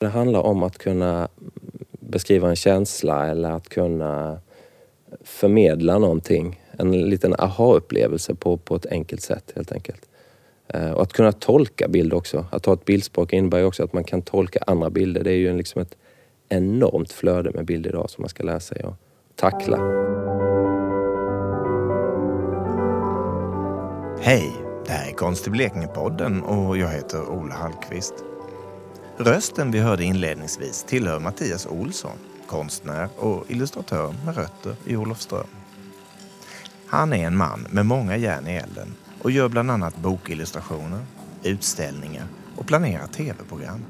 Det handlar om att kunna beskriva en känsla eller att kunna förmedla någonting. En liten aha-upplevelse på, på ett enkelt sätt helt enkelt. Eh, och att kunna tolka bild också. Att ha ett bildspråk innebär ju också att man kan tolka andra bilder. Det är ju liksom ett enormt flöde med bilder idag som man ska lära sig att tackla. Hej! Det här är Konst i Blekinge-podden och jag heter Ola Hallqvist. Rösten vi hörde inledningsvis tillhör Mattias Olsson, konstnär och illustratör med rötter i Olofström. Han är en man med många järn i elden och gör bland annat bokillustrationer, utställningar och planerar tv-program.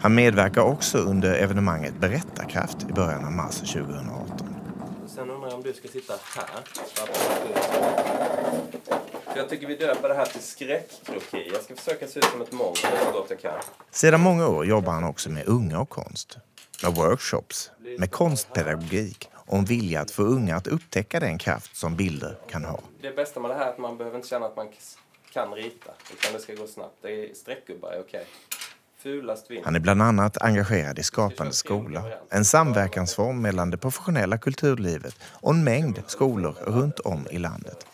Han medverkar också under evenemanget Berättarkraft i början av mars 2018. Om du ska sitta här. Jag tycker vi döper det här till skräckkroki. Jag ska försöka se ut som ett monster så gott jag kan. Sedan många år jobbar han också med unga och konst. Med workshops, med konstpedagogik och en vilja att få unga att upptäcka den kraft som bilder kan ha. Det bästa med det här är att man behöver inte känna att man kan rita. Utan det ska gå snabbt. Det är streckgubbar är okej. Han är bland annat engagerad i Skapande skola, en samverkansform mellan det professionella kulturlivet och en mängd skolor runt om i landet.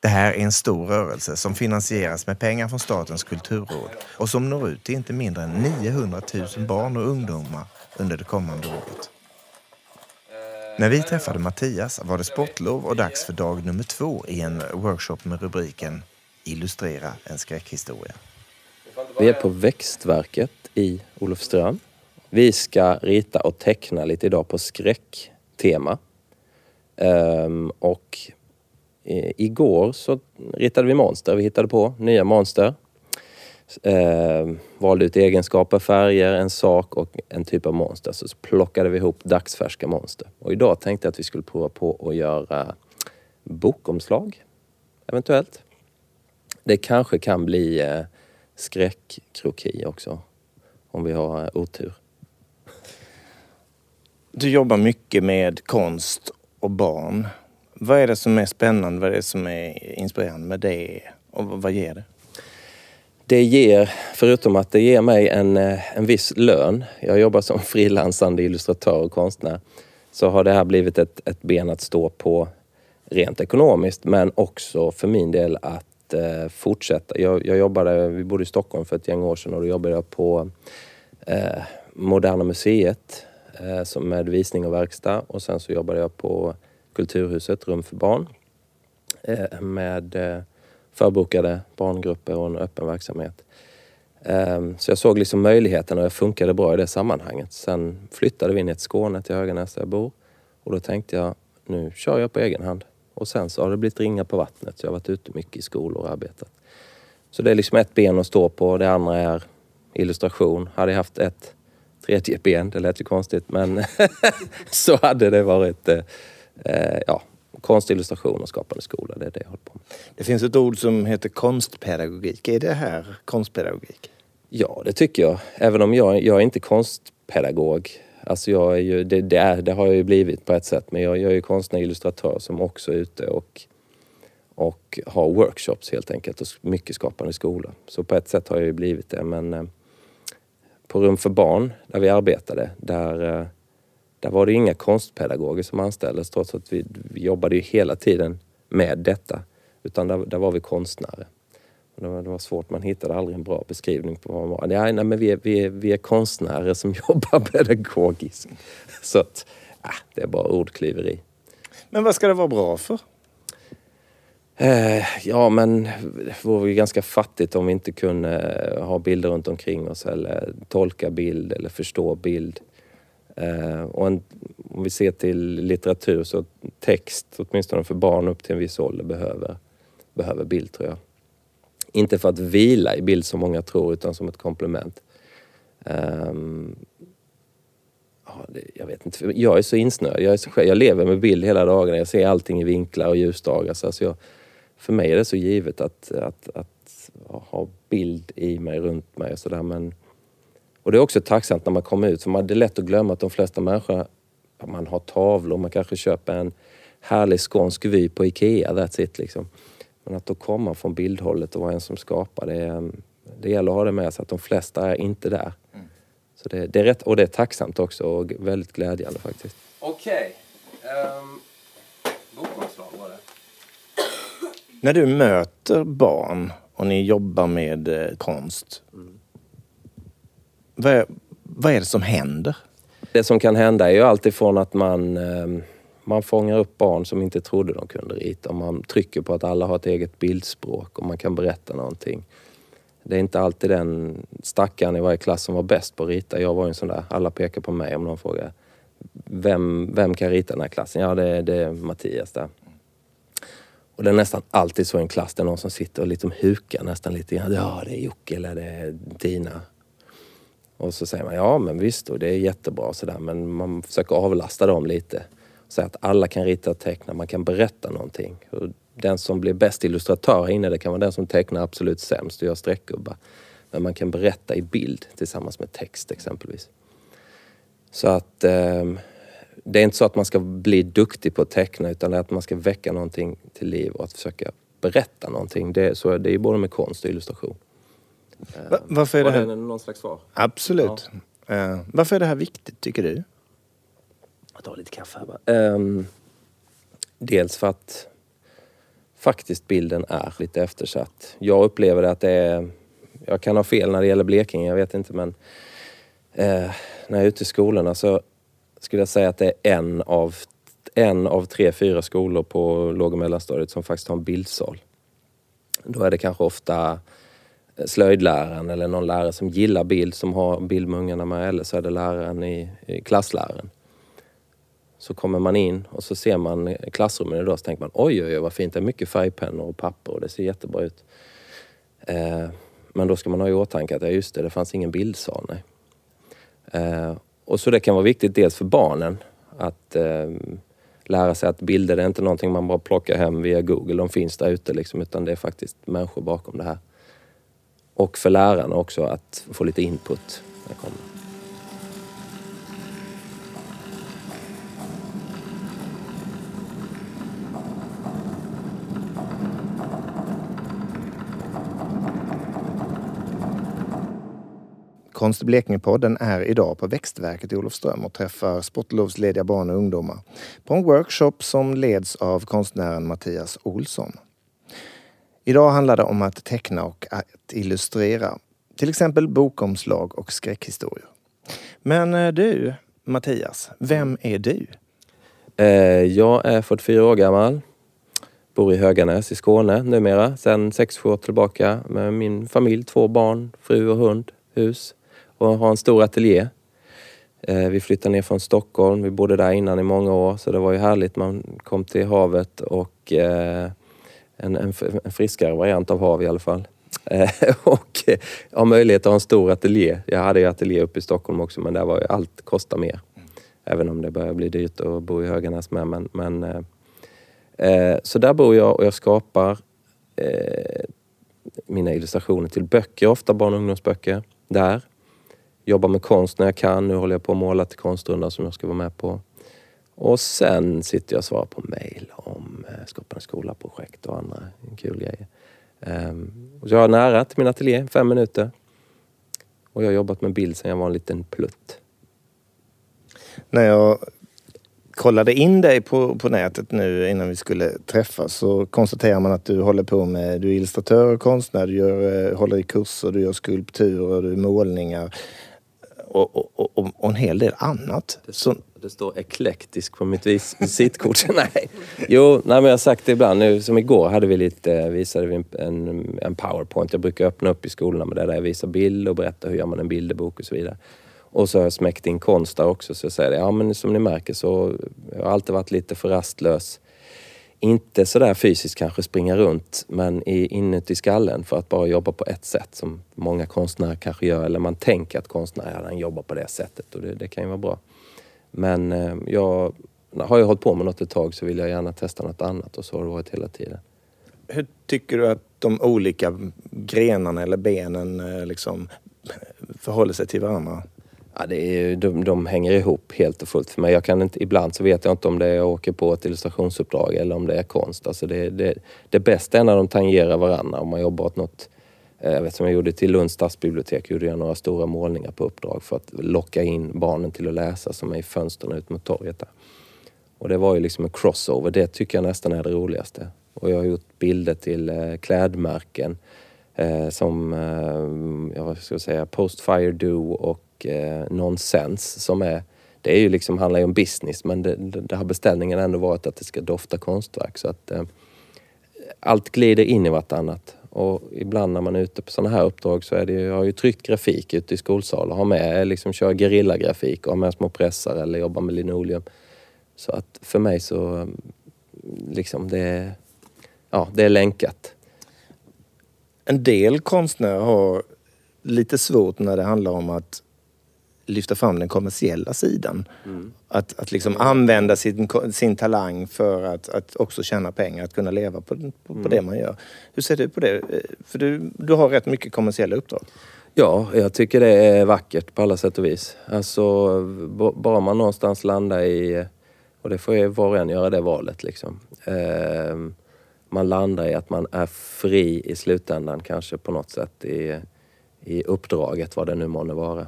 Det här är en stor rörelse som finansieras med pengar från Statens kulturråd och som når ut till inte mindre än 900 000 barn och ungdomar under det kommande året. När vi träffade Mattias var det sportlov och dags för dag nummer två i en workshop med rubriken Illustrera en skräckhistoria. Vi är på Växtverket i Olofström. Vi ska rita och teckna lite idag på skräcktema. Um, och i, igår så ritade vi monster. Vi hittade på nya monster. Um, valde ut egenskaper, färger, en sak och en typ av monster. Så plockade vi ihop dagsfärska monster. Och idag tänkte jag att vi skulle prova på att göra bokomslag, eventuellt. Det kanske kan bli uh, skräckkroki också. Om vi har eh, otur. Du jobbar mycket med konst och barn. Vad är det som är spännande? Vad är det som är inspirerande med det? Och vad ger det? Det ger, förutom att det ger mig en, eh, en viss lön. Jag jobbar som frilansande illustratör och konstnär. Så har det här blivit ett, ett ben att stå på rent ekonomiskt men också för min del att eh, fortsätta. Jag, jag jobbade, vi bodde i Stockholm för ett gäng år sedan och då jobbade jag på eh, Moderna Museet eh, som med visning och verkstad och sen så jobbade jag på Kulturhuset, Rum för barn eh, med eh, förbokade barngrupper och en öppen verksamhet. Eh, så jag såg liksom möjligheterna och jag funkade bra i det sammanhanget. Sen flyttade vi ner till Skåne, till Höganäs där jag bor och då tänkte jag nu kör jag på egen hand. Och sen så har det blivit ringar på vattnet så jag har varit ute mycket i skolor och arbetat. Så det är liksom ett ben att stå på. Det andra är illustration. Hade jag haft ett tredje ben, det lät ju konstigt, men så hade det varit eh, eh, ja, konstillustration och skapande skola. Det är det jag håller på med. Det finns ett ord som heter konstpedagogik. Är det här konstpedagogik? Ja, det tycker jag. Även om jag, jag är inte konstpedagog Alltså jag är ju, det, det, är, det har jag ju blivit på ett sätt men jag, jag är ju konstnär och illustratör som också är ute och, och har workshops helt enkelt och mycket skapande skola. Så på ett sätt har jag ju blivit det men eh, på Rum för barn där vi arbetade där, eh, där var det inga konstpedagoger som anställdes trots att vi, vi jobbade ju hela tiden med detta. Utan där, där var vi konstnärer. Det var, det var, svårt, man hittade aldrig en bra beskrivning på vad man var. Ja, nej, men vi, är, vi, är, vi är konstnärer som jobbar pedagogiskt. Så att, äh, det är bara ordklyveri. Men vad ska det vara bra för? Eh, ja, men det vore ju ganska fattigt om vi inte kunde eh, ha bilder runt omkring oss eller tolka bild eller förstå bild. Eh, och en, om vi ser till litteratur så text, åtminstone för barn upp till en viss ålder, behöver, behöver bild tror jag. Inte för att vila i bild som många tror utan som ett komplement. Um, ja, det, jag vet inte, jag är så insnöad. Jag, är så, jag lever med bild hela dagarna. Jag ser allting i vinklar och ljusdagar. Så alltså jag, för mig är det så givet att, att, att ha bild i mig, runt mig och sådär. Men, och det är också tacksamt när man kommer ut för man, det är lätt att glömma att de flesta människor man har tavlor, man kanske köper en härlig skånsk vy på IKEA, that's it liksom. Men att då komma från bildhållet och vara en som skapar, det är, det gäller att ha det med sig att de flesta är inte där. Mm. Så det, det, är rätt, och det är tacksamt också och väldigt glädjande faktiskt. Okej. Okay. Um, bokomslag var det. När du möter barn och ni jobbar med eh, konst. Mm. Vad, är, vad är det som händer? Det som kan hända är ju alltifrån att man eh, man fångar upp barn som inte trodde de kunde rita. Man trycker på att alla har ett eget bildspråk och man kan berätta någonting. Det är inte alltid den stackaren i varje klass som var bäst på att rita. Jag var en sån där, alla pekar på mig om någon frågar vem, vem kan rita den här klassen? Ja, det, det är Mattias där. Och det är nästan alltid så i en klass, det är någon som sitter och liksom hukar nästan lite grann. Ja, det är Jocke eller det är Dina. Och så säger man, ja men visst, och det är jättebra sådär, men man försöker avlasta dem lite säga att alla kan rita och teckna, man kan berätta någonting. Och den som blir bäst illustratör här inne, det kan vara den som tecknar absolut sämst och gör streckgubbar. Men man kan berätta i bild tillsammans med text exempelvis. Så att eh, det är inte så att man ska bli duktig på att teckna utan är att man ska väcka någonting till liv och att försöka berätta någonting. Det, så det är både med konst och illustration. Va, varför är det här... Var det någon slags svar? Absolut. Ja. Uh, varför är det här viktigt tycker du? Jag tar lite kaffe här bara. Um, dels för att faktiskt bilden är lite eftersatt. Jag upplever det att det är... Jag kan ha fel när det gäller Blekinge, jag vet inte men... Eh, när jag är ute i skolorna så skulle jag säga att det är en av, en av tre, fyra skolor på låg och mellanstadiet som faktiskt har en bildsal. Då är det kanske ofta eh, slöjdläraren eller någon lärare som gillar bild som har bild med ungarna med eller så är det läraren i, i klassläraren. Så kommer man in och så ser man klassrummen idag så tänker man oj, oj, oj vad fint det är. Mycket färgpennor och papper och det ser jättebra ut. Eh, men då ska man ha i åtanke att ja, just det, det fanns ingen bildsal. Nej. Eh, och så det kan vara viktigt dels för barnen att eh, lära sig att bilder är inte någonting man bara plockar hem via Google. De finns där ute liksom, utan det är faktiskt människor bakom det här. Och för lärarna också att få lite input. När det kommer. Konst Blekinge-podden är idag på Växtverket i Olofström och träffar sportlovslediga barn och ungdomar på en workshop som leds av konstnären Mattias Olsson. Idag handlar det om att teckna och att illustrera, till exempel bokomslag och skräckhistorier. Men eh, du, Mattias, vem är du? Eh, jag är 44 år gammal. Bor i Höganäs i Skåne numera, sedan 6-7 år tillbaka med min familj, två barn, fru och hund, hus och har en stor ateljé. Eh, vi flyttade ner från Stockholm. Vi bodde där innan i många år så det var ju härligt. Man kom till havet och eh, en, en, en friskare variant av hav i alla fall. Eh, och har möjlighet att ha en stor ateljé. Jag hade ju ateljé uppe i Stockholm också men där var ju allt kostar mer. Även om det börjar bli dyrt att bo i Höganäs med. Men, men eh, så där bor jag och jag skapar eh, mina illustrationer till böcker, ofta barn och ungdomsböcker. Där jobbar med konst när jag kan. Nu håller jag på att måla till konstrundan som jag ska vara med på. Och sen sitter jag och svarar på mejl om eh, Skapande skola-projekt och andra kul grejer. Ehm, så och jag har nära till min ateljé, fem minuter. Och jag har jobbat med bild sedan jag var en liten plutt. När jag kollade in dig på, på nätet nu innan vi skulle träffas så konstaterar man att du håller på med, du är illustratör och konstnär, du gör, eh, håller i kurser, du gör skulpturer, du målningar och, och, och, och en hel del annat. Det står, det står eklektisk på mitt visitkort. nej. Jo, nej, men jag har sagt det ibland. Nu, som igår hade vi lite, visade vi en, en powerpoint. Jag brukar öppna upp i skolorna med det där jag visar bild och berättar hur gör man en bilderbok och så vidare. Och så har jag smäckt in konst där också. Så jag säger det, ja men som ni märker så jag har alltid varit lite för rastlös inte sådär fysiskt kanske springa runt men inuti skallen för att bara jobba på ett sätt som många konstnärer kanske gör. Eller man tänker att konstnären jobbar på det sättet och det, det kan ju vara bra. Men eh, jag, har jag hållit på med något ett tag så vill jag gärna testa något annat och så har det varit hela tiden. Hur tycker du att de olika grenarna eller benen eh, liksom förhåller sig till varandra? Ja, det är, de, de hänger ihop helt och fullt för mig. Jag kan inte, ibland så vet jag inte om det är jag åker på ett illustrationsuppdrag eller om det är konst. Alltså det, det, det bästa är när de tangerar varandra, om man jobbar åt något eh, jag vet som jag gjorde till Lunds stadsbibliotek, gjorde jag några stora målningar på uppdrag för att locka in barnen till att läsa som är i fönstren ut mot torget där. Och det var ju liksom en crossover, det tycker jag nästan är det roligaste. Och jag har gjort bilder till eh, klädmärken eh, som, eh, jag ska säga, Postfire Do och eh, nonsens. som är det är ju liksom, handlar ju om business men det, det har beställningen ändå varit att det ska dofta konstverk. Så att, eh, allt glider in i vartannat. Och ibland när man är ute på sådana här uppdrag så är det ju, jag har ju tryckt grafik ute i skolsalar. Har med, eh, liksom kör gerillagrafik och har med små pressar eller jobbar med linoleum. Så att för mig så, mm, liksom det, ja, det är länkat. En del konstnärer har lite svårt när det handlar om att lyfta fram den kommersiella sidan. Mm. Att, att liksom använda sin, sin talang för att, att också tjäna pengar, att kunna leva på, på, mm. det man gör. Hur ser du på det? För du, du har rätt mycket kommersiella uppdrag. Ja, jag tycker det är vackert på alla sätt och vis. Alltså, bara man någonstans landar i, och det får ju var och en göra det valet liksom. Eh, man landar i att man är fri i slutändan kanske på något sätt i, i uppdraget, vad det nu månne vara.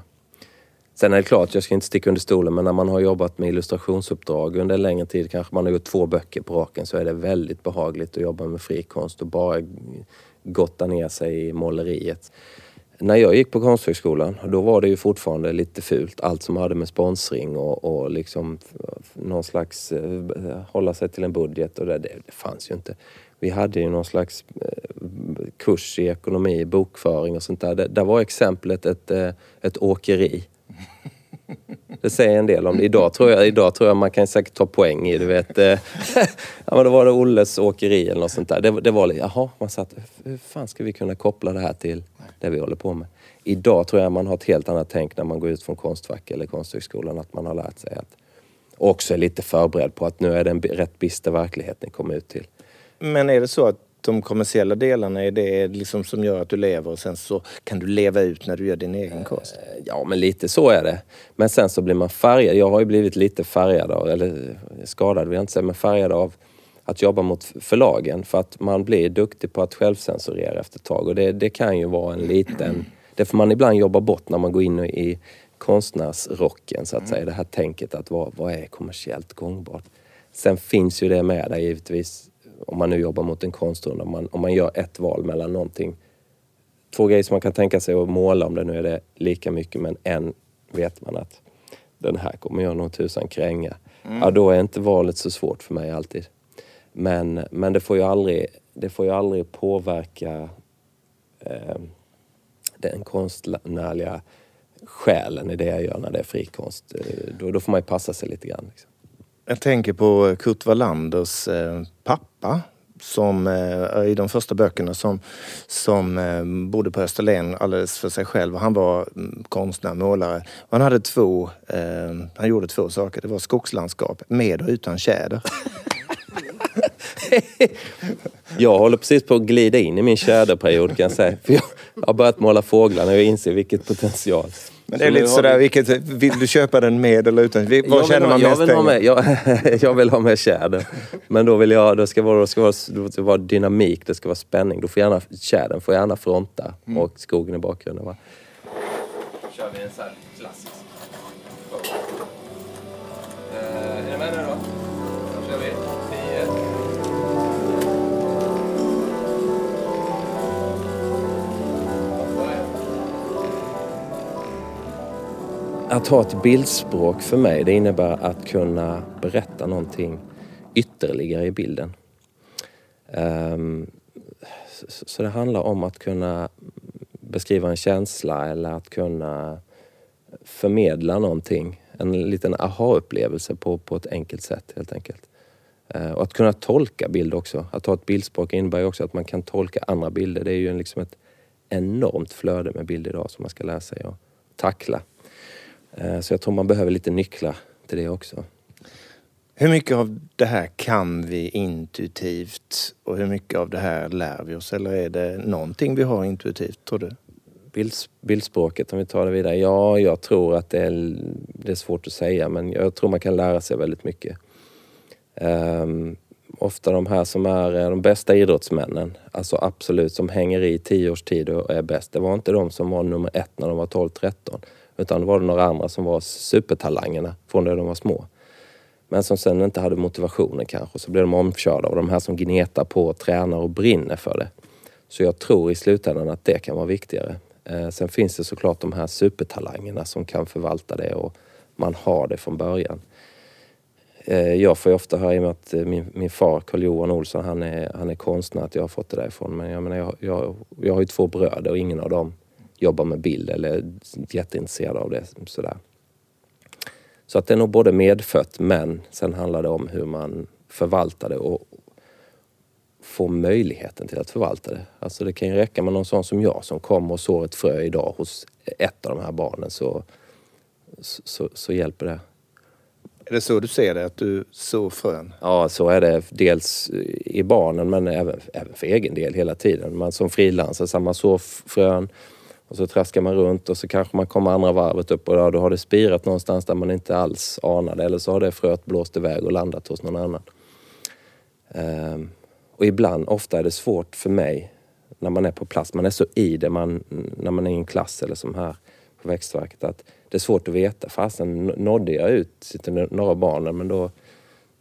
Sen är det klart, jag ska inte sticka under stolen, men när man har jobbat med illustrationsuppdrag under en längre tid, kanske man har gjort två böcker på raken, så är det väldigt behagligt att jobba med frikonst och bara gotta ner sig i måleriet. När jag gick på Konsthögskolan, då var det ju fortfarande lite fult. Allt som hade med sponsring och, och liksom någon slags eh, hålla sig till en budget och det, det, det fanns ju inte. Vi hade ju någon slags eh, kurs i ekonomi, bokföring och sånt där. Det, där var exemplet ett, eh, ett åkeri det säger en del om det. Idag tror jag, idag tror jag man kan säkert ta poäng i, du vet. Eh, ja, men då var det Olles åkeri eller något sånt där. Det, det var lite, jaha, man satt, hur fan ska vi kunna koppla det här till det vi håller på med? Idag tror jag man har ett helt annat tänk när man går ut från Konstfack eller Konsthögskolan, att man har lärt sig att också är lite förberedd på att nu är det en rätt bister verklighet ni kommer ut till. Men är det så att de kommersiella delarna är det liksom som gör att du lever och sen så kan du leva ut när du gör din egen konst? Eh, ja, men lite så är det. Men sen så blir man färgad. Jag har ju blivit lite färgad av, eller skadad vill jag inte säga, men färgad av att jobba mot förlagen för att man blir duktig på att självcensurera efter ett tag och det, det kan ju vara en liten... Det får man ibland jobba bort när man går in i konstnärsrocken så att säga. Det här tänket att vad, vad är kommersiellt gångbart? Sen finns ju det med där givetvis om man nu jobbar mot en konstrunda, om man, om man gör ett val mellan någonting. Två grejer som man kan tänka sig att måla om det nu är det lika mycket men en vet man att den här kommer jag nog tusan kränga. Mm. Ja, då är inte valet så svårt för mig alltid. Men, men det, får ju aldrig, det får ju aldrig påverka eh, den konstnärliga själen i det jag gör när det är frikonst. Eh, då, då får man ju passa sig lite grann. Liksom. Jag tänker på Kurt Wallanders eh, pappa pappa som eh, i de första böckerna som, som eh, bodde på Österlen alldeles för sig själv. Han var mm, konstnär, målare. Han, hade två, eh, han gjorde två saker. Det var skogslandskap med och utan tjäder. jag håller precis på att glida in i min tjäderperiod kan jag säga. För jag har börjat måla fåglar och jag inser vilket potential. Men det är lite sådär, vi... vilket, vill du köpa den med eller utan? Vad känner man mest? Med, jag, jag, vill ha med tjäder. Men då vill jag, det ska vara, det ska vara, det ska vara dynamik, det ska vara spänning. Då får gärna, tjädern får gärna fronta mm. och skogen i bakgrunden. Va? kör vi en sån Att ha ett bildspråk för mig, det innebär att kunna berätta någonting ytterligare i bilden. Ehm, så det handlar om att kunna beskriva en känsla eller att kunna förmedla någonting. En liten aha-upplevelse på, på ett enkelt sätt helt enkelt. Ehm, och att kunna tolka bild också. Att ha ett bildspråk innebär ju också att man kan tolka andra bilder. Det är ju liksom ett enormt flöde med bilder idag som man ska lära sig att tackla. Eh, så jag tror man behöver lite nycklar till det också. Hur mycket av det här kan vi intuitivt och hur mycket av det här lär vi oss? Eller är det någonting vi har intuitivt, tror du? bildspråket, om vi tar det vidare. Ja, jag tror att det är, det är svårt att säga men jag tror man kan lära sig väldigt mycket. Um, ofta de här som är eh, de bästa idrottsmännen, alltså absolut som hänger i tio års tid och är bäst. Det var inte de som var nummer ett när de var 12-13. Utan det var det några andra som var supertalangerna från det de var små. Men som sen inte hade motivationen kanske. Så blev de omkörda av de här som gnetar på, tränar och brinner för det. Så jag tror i slutändan att det kan vara viktigare. Eh, sen finns det såklart de här supertalangerna som kan förvalta det och man har det från början. Eh, jag får ju ofta höra, i och med att eh, min, min far Carl-Johan Olsson, han är, han är konstnär, att jag har fått det därifrån. Men jag menar, jag, jag, jag har ju två bröder och ingen av dem jobbar med bild eller är jätteintresserad av det. Sådär. Så att det är nog både medfött men sen handlar det om hur man förvaltar det och får möjligheten till att förvalta det. Alltså det kan ju räcka med någon sån som jag som kommer och sår ett frö idag hos ett av de här barnen så, så, så hjälper det. Är det så du ser det, att du sår frön? Ja, så är det. Dels i barnen men även, även för egen del hela tiden. Man som frilansare, man sår frön och så traskar man runt och så kanske man kommer andra varvet upp och då har det spirat någonstans där man inte alls anade eller så har det fröet blåst iväg och landat hos någon annan. Ehm, och ibland, ofta är det svårt för mig när man är på plats, man är så i det man, när man är i en klass eller som här på Växtverket att det är svårt att veta. Fasen, nådde jag ut till några barnen men då,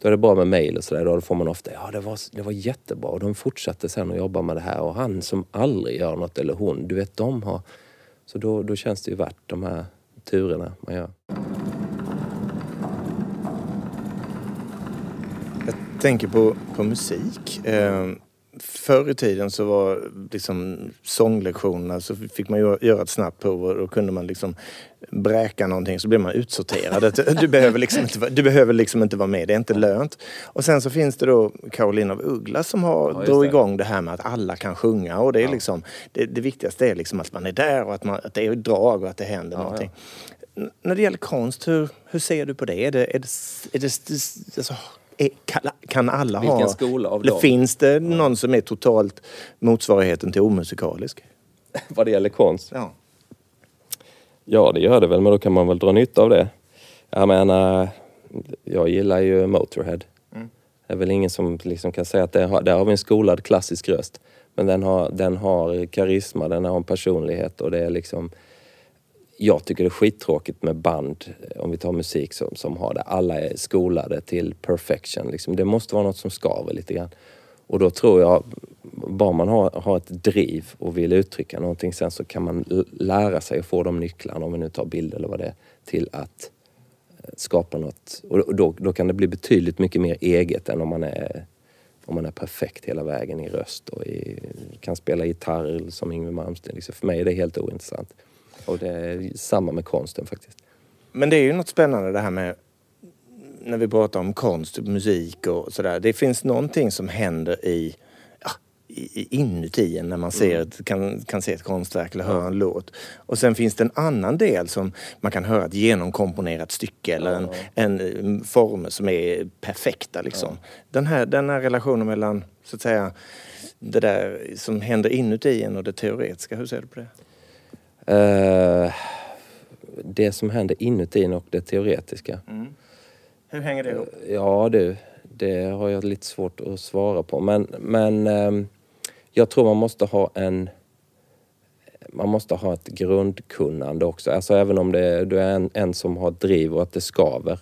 då är det bra med mejl och sådär. Då får man ofta, ja det var, det var jättebra. Och de fortsatte sen att jobba med det här och han som aldrig gör något eller hon, du vet de har... Så då, då känns det ju värt de här turerna man gör. Jag tänker på, på musik. Eh, förr i tiden så var liksom sånglektionerna så fick man göra ett snabbt prov och då kunde man liksom bräka någonting så blev man utsorterad. Du behöver, liksom inte, du behöver liksom inte vara med, det är inte lönt. Och sen så finns det då Caroline av Uggla som har ja, dragit igång det här med att alla kan sjunga och det är ja. liksom det, det, viktigaste är liksom att man är där och att, man, att det är drag och att det händer ja, någonting. När det gäller konst, hur, hur ser du på det? Är det, är det, är det alltså, kan alla Vilken ha... skola av dem? Finns det någon som är totalt motsvarigheten till omusikalisk? Vad det gäller konst? Ja. Ja, det gör det väl, men då kan man väl dra nytta av det. Jag menar, jag gillar ju Motorhead. Mm. Det är väl ingen som liksom kan säga att det har, där har vi en skolad klassisk röst. Men den har, den har karisma, den har en personlighet och det är liksom jag tycker det är skittråkigt med band, om vi tar musik som, som har det. Alla är skolade till perfection. Liksom. Det måste vara något som skaver lite grann. Och då tror jag, bara man har, har ett driv och vill uttrycka någonting sen så kan man lära sig att få de nycklarna, om vi nu tar bild eller vad det är, till att eh, skapa något. Och då, då kan det bli betydligt mycket mer eget än om man är, om man är perfekt hela vägen i röst och i, kan spela gitarr som Yngwie Malmsteen. Liksom för mig är det helt ointressant. Och det är samma med konsten faktiskt. Men det är ju något spännande det här med när vi pratar om konst, typ musik och sådär. Det finns någonting som händer i, inuti en när man ser mm. ett, kan, kan se ett konstverk eller höra en låt. Och sen finns det en annan del som man kan höra ett genomkomponerat stycke eller en, en, en form som är perfekta liksom. Den, här, den här relationen mellan, så att säga, det där som händer inuti en och det teoretiska, hur ser du på det? Uh, det som händer inuti och det teoretiska. Mm. Hur hänger det ihop? Uh, ja du, det har jag lite svårt att svara på. Men, men um, jag tror man måste ha en man måste ha ett grundkunnande också. Alltså även om det, du är en, en som har driv och att det skaver.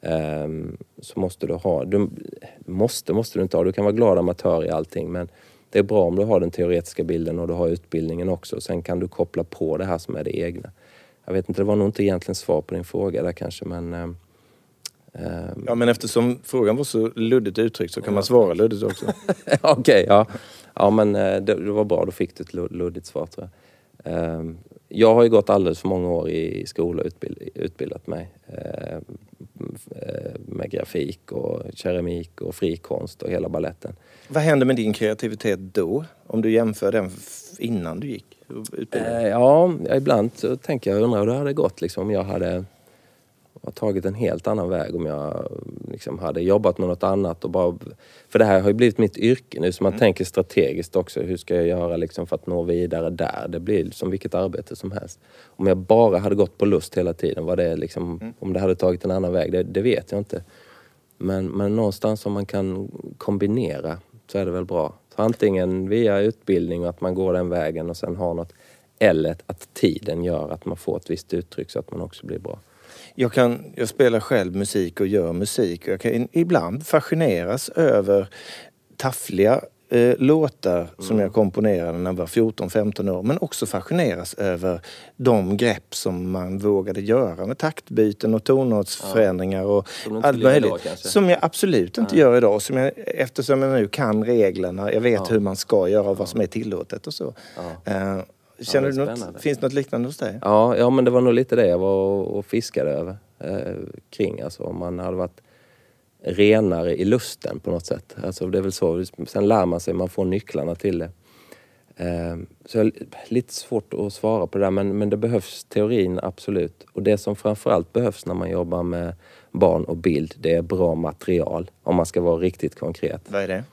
Um, så måste du ha, du måste, måste du inte ha, du kan vara glad amatör i allting men det är bra om du har den teoretiska bilden och du har utbildningen också. Sen kan du koppla på det här som är det egna. Jag vet inte, det var nog inte egentligen svar på din fråga där kanske men... Eh, ja men eftersom frågan var så luddigt uttryckt så kan man svara luddigt också. Okej, okay, ja. Ja men eh, det, det, var bra, då fick du ett luddigt svar tror jag. Eh, jag har ju gått alldeles för många år i skola och utbild, utbildat mig. Eh, med grafik och keramik och frikonst och hela balletten. Vad händer med din kreativitet då? Om du jämför den innan du gick utbildningen? Eh, ja, ibland så tänker jag, undrar hur det hade gått liksom, om jag hade tagit en helt annan väg om jag liksom hade jobbat med något annat och bara... För det här har ju blivit mitt yrke nu så man mm. tänker strategiskt också. Hur ska jag göra liksom för att nå vidare där? Det blir som vilket arbete som helst. Om jag bara hade gått på lust hela tiden, vad det liksom, mm. om det hade tagit en annan väg, det, det vet jag inte. Men, men någonstans om man kan kombinera så är det väl bra. Så antingen via utbildning och att man går den vägen och sen har något. Eller att tiden gör att man får ett visst uttryck så att man också blir bra. Jag, kan, jag spelar själv musik och gör musik. Jag kan ibland fascineras över taffliga eh, låtar mm. som jag komponerade när jag var 14-15 år. Men också fascineras över de grepp som man vågade göra med taktbyten och tonartsförändringar ja. och allt möjligt. Idag, som jag absolut inte ja. gör idag. Som jag, eftersom jag nu kan reglerna, jag vet ja. hur man ska göra och vad som är tillåtet och så. Uh, Känner du något, finns något liknande hos dig? Ja, ja, men det var nog lite det jag var och fiskade över, eh, kring. Alltså om man hade varit renare i lusten på något sätt. Alltså det är väl så. Sen lär man sig, man får nycklarna till det. Eh, så jag, lite svårt att svara på det där men, men det behövs teorin absolut. Och det som framförallt behövs när man jobbar med barn och bild, det är bra material. Om man ska vara riktigt konkret. Vad är det?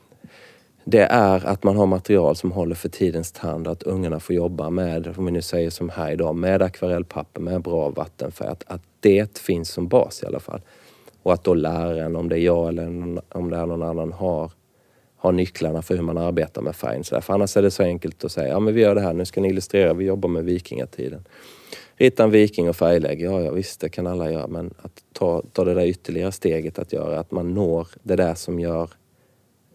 Det är att man har material som håller för tidens tand att ungarna får jobba med, om vi nu säger som här idag, med akvarellpapper, med bra vattenfärg. Att, att det finns som bas i alla fall. Och att då läraren, om det är jag eller om det är någon annan, har, har nycklarna för hur man arbetar med färgen. Så för annars är det så enkelt att säga, ja men vi gör det här, nu ska ni illustrera, vi jobbar med vikingatiden. Rita en viking och färglägg, ja, ja visst det kan alla göra men att ta, ta det där ytterligare steget att göra, att man når det där som gör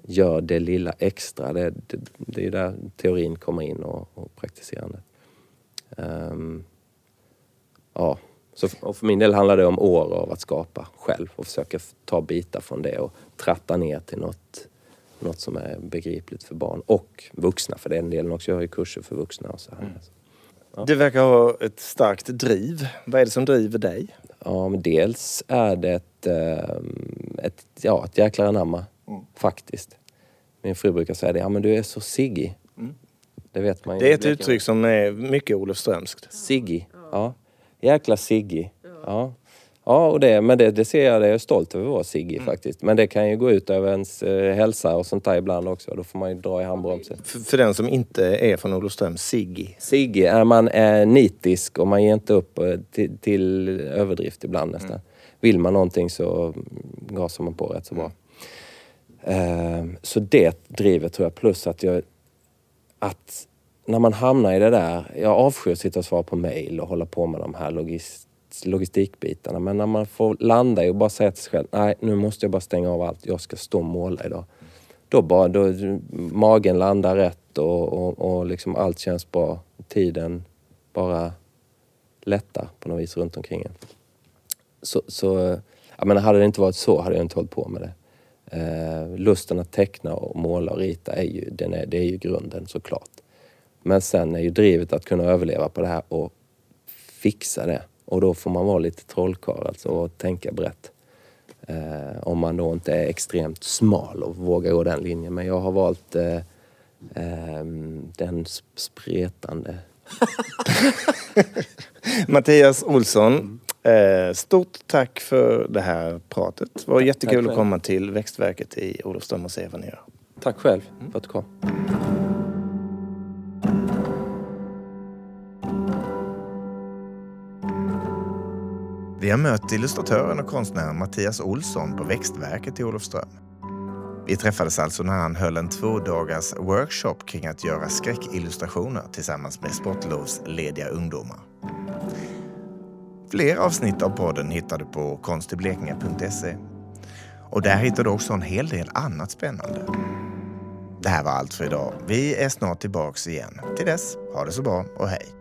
gör det lilla extra. Det, det, det är ju där teorin kommer in och, och praktiserandet. Um, ja, så för, för min del handlar det om år av att skapa själv och försöka ta bitar från det och tratta ner till något, något som är begripligt för barn och vuxna för den delen också. Jag har ju kurser för vuxna och så här. Mm. Ja. Du verkar ha ett starkt driv. Vad är det som driver dig? Ja, dels är det ett, ehm, ett, ja, ett jäkla anamma. Mm. Faktiskt. Min fru brukar säga det, ja men du är så Siggy. Mm. Det vet man ju. Det är ett uttryck som är mycket olofströmskt. Siggy, ja. Jäkla Siggy. Ja. Ja, och det, men det, det ser jag, det är jag stolt över att vara Siggy mm. faktiskt. Men det kan ju gå ut över ens eh, hälsa och sånt där ibland också. Då får man ju dra i handbromsen. För, för den som inte är från Olofström, Siggy? Siggy är man är nitisk och man ger inte upp eh, till, till överdrift ibland nästan. Mm. Vill man någonting så gasar man på rätt så bra. Ehm, så det drivet tror jag, plus att jag... Att när man hamnar i det där, jag avskyr att sitta och svara på mejl och hålla på med de här logist, logistikbitarna. Men när man får landa i och bara säga till sig själv, nej nu måste jag bara stänga av allt, jag ska stå och måla idag. Då bara, då, magen landar rätt och, och, och liksom allt känns bra. Tiden bara lättar på något vis runt omkring en. Så, så eh, jag menar, hade det inte varit så hade jag inte hållit på med det. Eh, lusten att teckna och måla och rita är ju, den är, det är ju grunden såklart. Men sen är ju drivet att kunna överleva på det här och fixa det. Och då får man vara lite trollkarl alltså och tänka brett. Eh, om man då inte är extremt smal och vågar gå den linjen. Men jag har valt eh, eh, den spretande. Mattias Olsson, eh, stort tack för det här pratet. Det var jättekul att komma till Växtverket i Olofström och se vad ni gör. Tack själv för att du kom. Vi har mött illustratören och konstnären Mattias Olsson på Växtverket i Olofström. Vi träffades alltså när han höll en två dagars workshop kring att göra skräckillustrationer tillsammans med sportlovslediga ungdomar. Fler avsnitt av podden hittar du på konstiblekinge.se. Och där hittar du också en hel del annat spännande. Det här var allt för idag. Vi är snart tillbaks igen. Till dess, ha det så bra och hej!